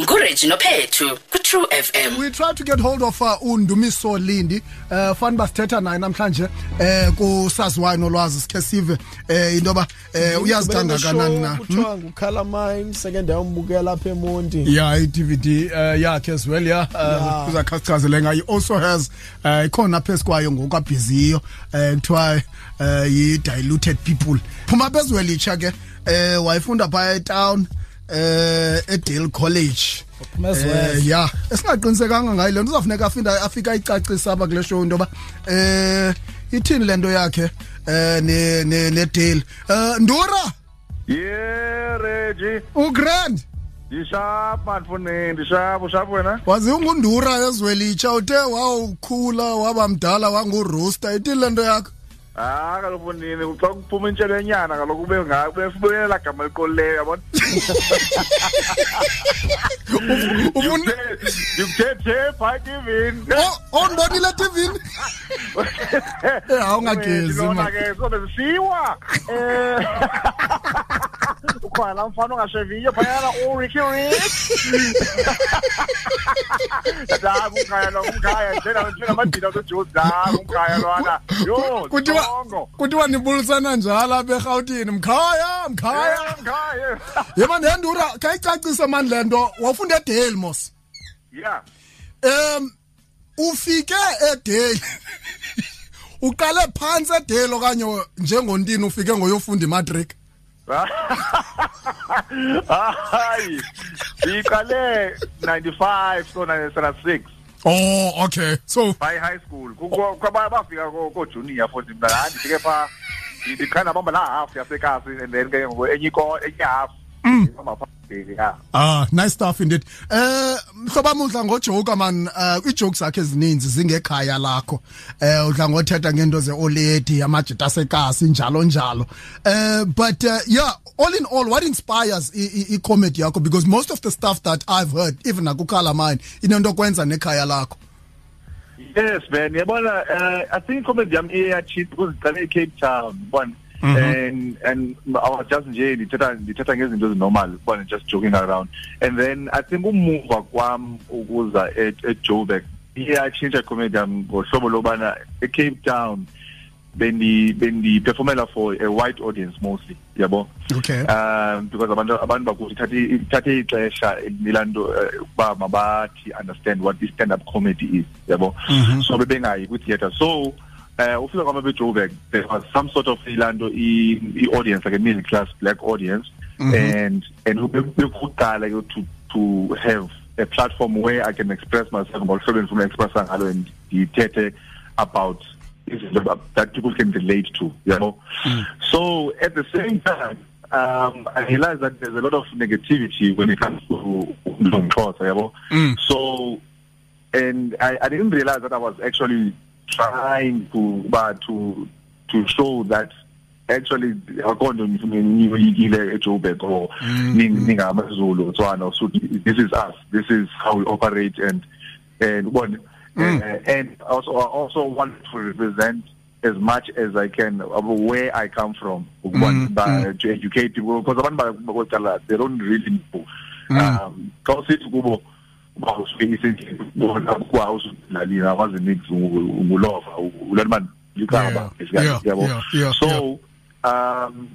ngureji nophethu ku-true fm we try to get hold of uh, undumiso lindi uh, fani basithetha naye namhlanje uh, kusaziwayo nolwazi sikhe sive uh, into yoba uh, uyazithanda kanani na Hmm? kuthiwa ngucalamine seke ndayombukela lapha emonti ya i-dvd uh, yakhe as well ya Yeah. uh, kuzakhazichazele ngayo also has uh, ikhona apha esikwayo ngokwabhiziyo uh, kuthiwa uh, yi-diluted people phuma bezwelitsha ke uh, wayefunda phaya etown eh eDale College. Eh, ya esingaqinisekanga ngayo lento. Uzafuneka afinda afika icacisa apha kule show ndoba eh ithini lento yakhe eh ne ne neDale eh Ndura? Yeah, Reggie. ugrand Ndishap man mfuni, ndishap, ushap wena? wazi ungundura ezwelitsha. Uthe wawukhula waba mdala wanguroaster ithini lento yakho Ah, kaloku mfundini, xa kuphuma intshelenyana kaloku ube ngabe ufubuyela la gama liqolileyo, yabona? Ubun ngikuthethe pha TV. Oh, oh onbonile TV. Eh, awungagezi manje. Mina ke sobe siwa. Eh ukhona la mfana ongasheviyo phayana uRicky Rick da kungayo lo kungayo njena njena madila zojuzi da kungayo lwana yo kuthiwa kuthiwa nibulisana njalo apha eGauteng mkhaya mkhaya mkhaya yema ndendura kayicacise manje lento wafunde eDale mos yeah em ufike eDale uqale phansi eDale okanye njengontini ufike ngoyofunda imatric Hayi. Siqale 95 so 96 oh okay so by high school. Kukho kwaba bafika ko ko junior futhi mina handi ndike pha ndikhana bamba la half yasekasi and then ke ngo enye enye half. Mm. Ngihamba phambili ya. Ah, nice stuff indeed. Eh, mhloba mudla ngojoke man, uh ijokes zakhe ezininzi zingekhaya lakho. Eh udla ngothetha ngento ze oledi, amajita asekasi njalo njalo. Eh but uh, yeah, all in all what inspires i, i, i comedy yakho because most of the stuff that I've heard even nakukhala mine inento kwenza nekhaya lakho. Yes man, yabona uh, I think comedy yami iyachithi because iqale eCape Town, yabona. Mm-hmm. And and I was just nje ndithetha ndithetha ngezinto ezinormal, yabona just joking around. And then I think umuva kwam ukuza eJoburg iyatshintsha comedy yami ngohlobo lobana eCape Town bendi bendi performela for a white audience mostly, yabo. Okay. um because abantu abantu bakuthi ithathe ixesha elinto ukuba eh, mabathi understand what is stand up comedy is yabo mm-hmm. so bebengayi theater so uh ufika kwama beJoburg there was some sort of ilanto i i audience like a middle class black audience. And and bekuqala to to have a platform where I can express myself ngolhlobo endifuna express ngalo and ndithethe about izinto that people can relate to you know? So at the same time um i realize that there's a lot of negativity when it comes to Xhosa yabo so and I, I didn't realize that I was actually trying to but to to show that actually akonto niyoyikile eJoburg or ningamazulu Tswana. So this is us. This is how we operate and and one uh, and also I also want to represent as much as I can of where I come from. Mm, by, to educate people because abantu they don't really know. Um usithi kubo uba usuke isendlini ukwazi ulalina wazi ngulova Yeah, yeah, yabo so um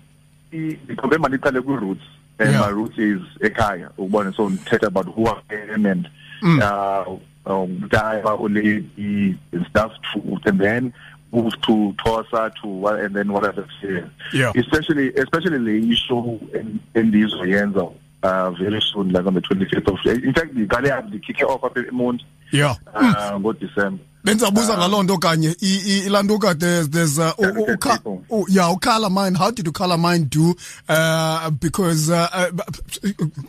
ku roots and my roots is ekhaya ukubona so ngithetha about who I am and uh um dive ulady and stuff to and then move to Tosa to what and then what experience Yeah. especially especially the issue in in these Yenza uh very soon like on the 25th of in fact the gale the kick off up in Mount Yeah. uh ngo December benzabuza ngaloo nto kanye ilaa nto there's, uh, u- u- Talented ukha- people. u- yeah ukhala mine how did ukhala mine do uh, because uh, uh,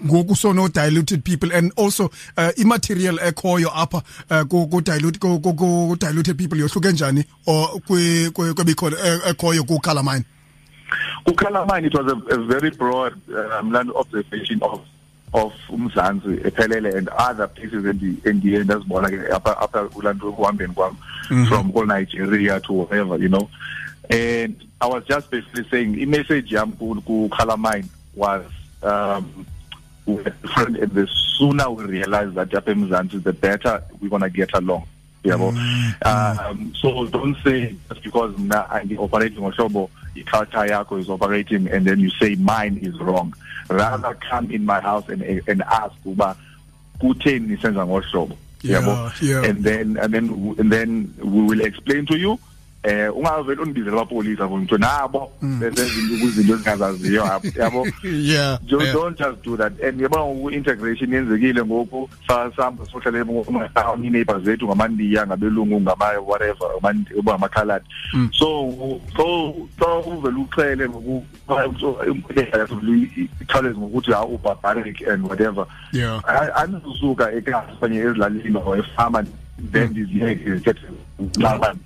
ngoku so no diluted people and also uh, immaterial ekhoyo apha uh, ku- ku- dilute- ku- ku- ku- diluted people yohluke njani or kwebikhona e- ekhoyo kukhala mine Kukalamine, it was a, a very broad um, land observation of of umzansi ephelele and other places in the in the end asibona ke apha apha ulanto kuhambeni kwam from all Nigeria to wherever you know. And I was just basically saying i message yam ku ku Calamine was um we're different and the sooner we realize that apha emzantsi the better we're going to get along yabo. Um so don't say just because mna angi-operating ngohlobo i-culture yakho is operating and then you say mine is wrong. Rather come in my house and, and ask uba kutheni nisenza ngohlobo yabo? Yeah, yeah. and then and then and then we will explain to you eh ungavele undibizela abapolisa ngomntu nabo benze izinto izinto ezingazaziyo apho yabo? Yeah Just yeah. don't just do that. And yabona ngoku integration yenzekile ngoku sahamba sohlale emakhaya neighbors zethu ngamandiya ngabelungu ngama whatever ngama amakhaladi so so so uvele uxele ngoku ikhawuleze ngokuthi hawu barbaric and whatever. Yeah. andizusuka ekhaya okanye ezilalini or efama then ndiziyeke ndithethe nabantu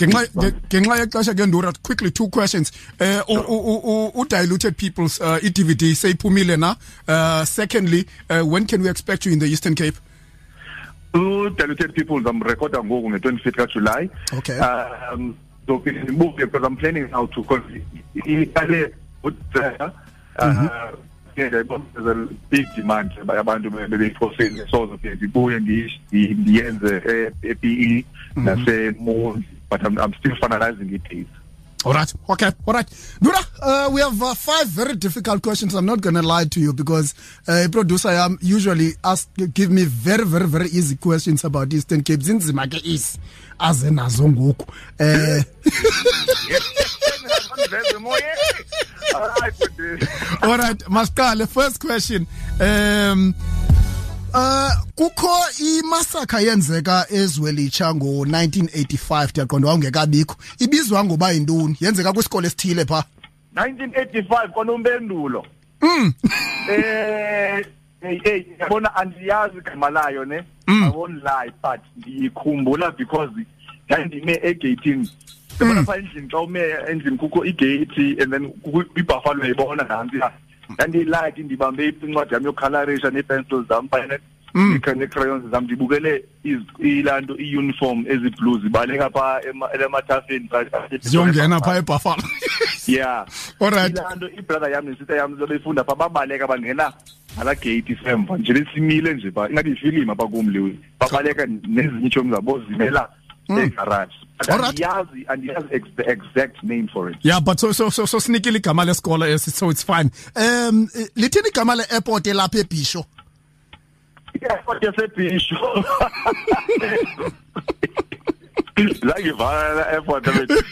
ngenxa nge- ngenxa yexesha ke ndura quickly two questions. Eh u- u- u- u diluted peoples uh, i-dvd seyiphumile na? Uh, secondly uh, when can we expect you in the eastern cape? U-diluted people ndamrekhoda ngoku nge-25th kajuly Okay. um so ndibuke because i'm planning now to iqale udrea uh yeah, ndiyayibona there's a big demand abantu bebeyiphoseni so ke ndibuye ndiyenze e-pe nasemondi but I'm, i'm still finalizing it All right. Okay. All right. Nura, uh, we have uh, five very difficult questions. I'm not going to lie to you because uh, producer I am usually ask give me very very very easy questions about Eastern Cape. Zinzima ke is aze nazo ngoku. Eh All right, first question. Um Uh kukho imasakha yenzeka ezwelitsha ngo1985 ndiyaqonda wawungekabikho. Ibizwa ngoba yintoni? Yenzeka kwisikole esithile pha. 1985 kwanompendulo. Eh hey hey yabona andiyazi igama layo ne? I won't lie but ndiyikhumbula because ndandime egate yabona pha endlini xa ume endlini kukho igate and then kukho ibuffalo uyayibona nantsi ndandiyilike ndibambe incwadi yam yokhalarisha nee-pencils zam phana nee-crayons zam ndibukele iz- ilaa nto i-uniform eziblue zibaleka phaa ema- emathafeni ziyongena pha ebuffalo. Yeah. Alright. ilaa nto ibrother yam nesista yam befunda pha babaleka bangena ngalaa gate semva. Nje besimile nje pha ingathi yifilimu apha kumli babaleka nezinye itshomi zabo zimela. Egaraji Alright. andiyazi andiyazi the exact name for it. Yeah but so so so, so sinikile igama lesikolo esi so it's fine. Um eh, lithini igama le-airport elapha ebhisho i-airport yasebhisho zangivala la airport abethu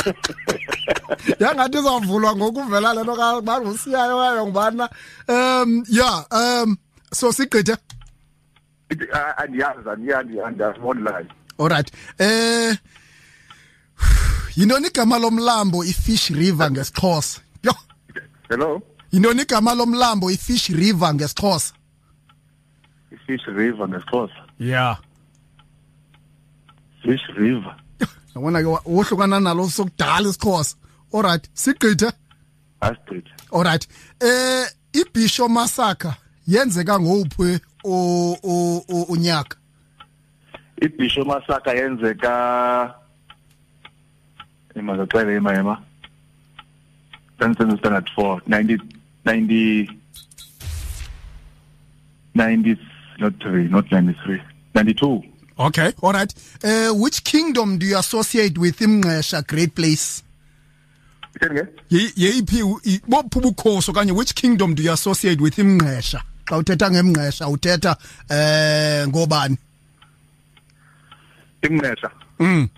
yangathi izavulwa ngokuvela le nto bangusiyayo wayo ngubana um yeah um so sigqithe. Andiyazi andiyazi andiyazi online alright eh yintoni igama lomlambo ifish river ngesixhosa? Yo. Hello? Yintoni igama lomlambo ifish river ngesixhosa? Fish river ngesixhosa. Yeah. Fish river. Yabona ke wohlukana nalo sokudala isixhosa. Alright sigqithe? Astrid alright eh ibhisho massacre yenzeka ngowuphi o- o- o- unyaka? Ibhisho masaka yenzeka imazaxele imayema standard standard 4 90 90 90 not 3 not 93 92 okay alright uh, which kingdom do you associate with imnqesha great place? Itheni ke Ye- yeyiphi u- i- bophi ubukhosi okanye which kingdom do you associate with imnqesha xa uthetha ngemnqesha uthetha eh ngobani imnqesha mm.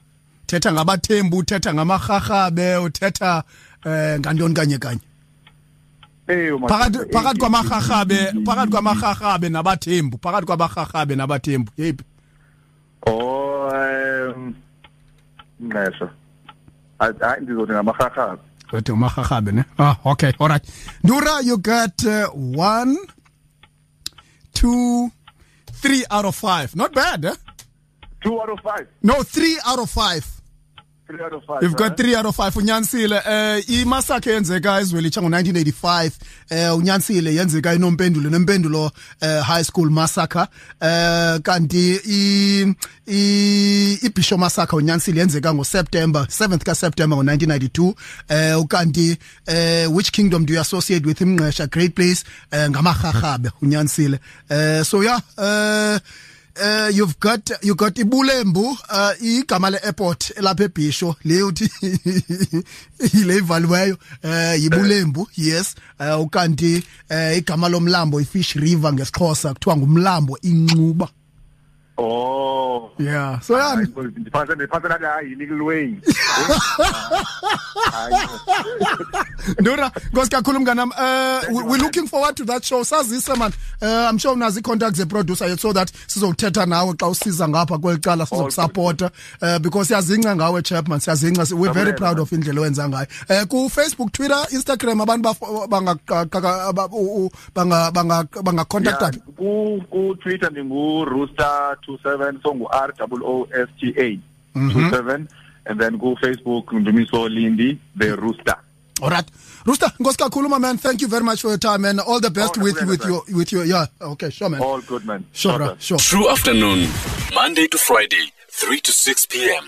Thetha ngabathembu uthetha ngamarharhabe uthetha eh ngantoni kanye kanye? Eyo phakathi phakathi kwamarharhabe phakathi kwamarharhabe nabathembu phakathi kwamarharhabe nabathembu yeyiphi? Oh um imnqesha hayi ndizothi ngamarharhabe Uthi umarharhabe ne? Ah okay all right. Nura you got uh, one two three out of five. Not bad eh? 2 out of 5 no three out of five. 3 out of 5 You've got 3 out of 5 unyanisile eh imasakhe yenzeka eZwelitsha ngo1985 eh unyanisile yenzeka inompendulo nempendulo eh high school massacre eh kanti i i ibisho massacre unyanisile yenzeka ngoSeptember 7th ka September ngo1992 eh eh which kingdom do you associate with imnqesha great place? Eh ngamahahabe unyanisile eh so yeah eh Uh, you've got you got ibulembu uh, igama le airport lapha eBhisho le uthi ile ivaliweyo uh, ibulembu yes. Uh, ukanti uh, igama lomlambo ifish river ngesixhosa kuthiwa ngumlambo inxuba oh. Yeah. So yeah ndiphanse ndiphanse nathi hayi illegal way Ndura Nkosi kakhulu mnganam uh we- we're looking forward to that show. Sazise man. Uh, I'm sure unazi contacts ze producer yethu so that sizokuthetha nawe xa usiza ngapha kwelicala sizokusupporta uh, because siyazinca ngawe Chapman siyazinca si- we're very Amen, proud man. of indlela owenza ngayo. Uh, ku Facebook Twitter Instagram abantu baf- banga aba- u- u- banga banga banga contact Yeah, up. ku ku Twitter ndingu rooster 27 so ngu R O O S T A Mhm. 27 and then ku Facebook ndumiso Lindi the rooster Alright. Rooster, Nkosi kakhulu my man. Thank you very much for your time and all the best Oh, with no, with no, your with your yeah. Okay, sure man. all good man Sure, Shorter. sure. Tru Afternoon, Monday to Friday, 3 to 6 p.m.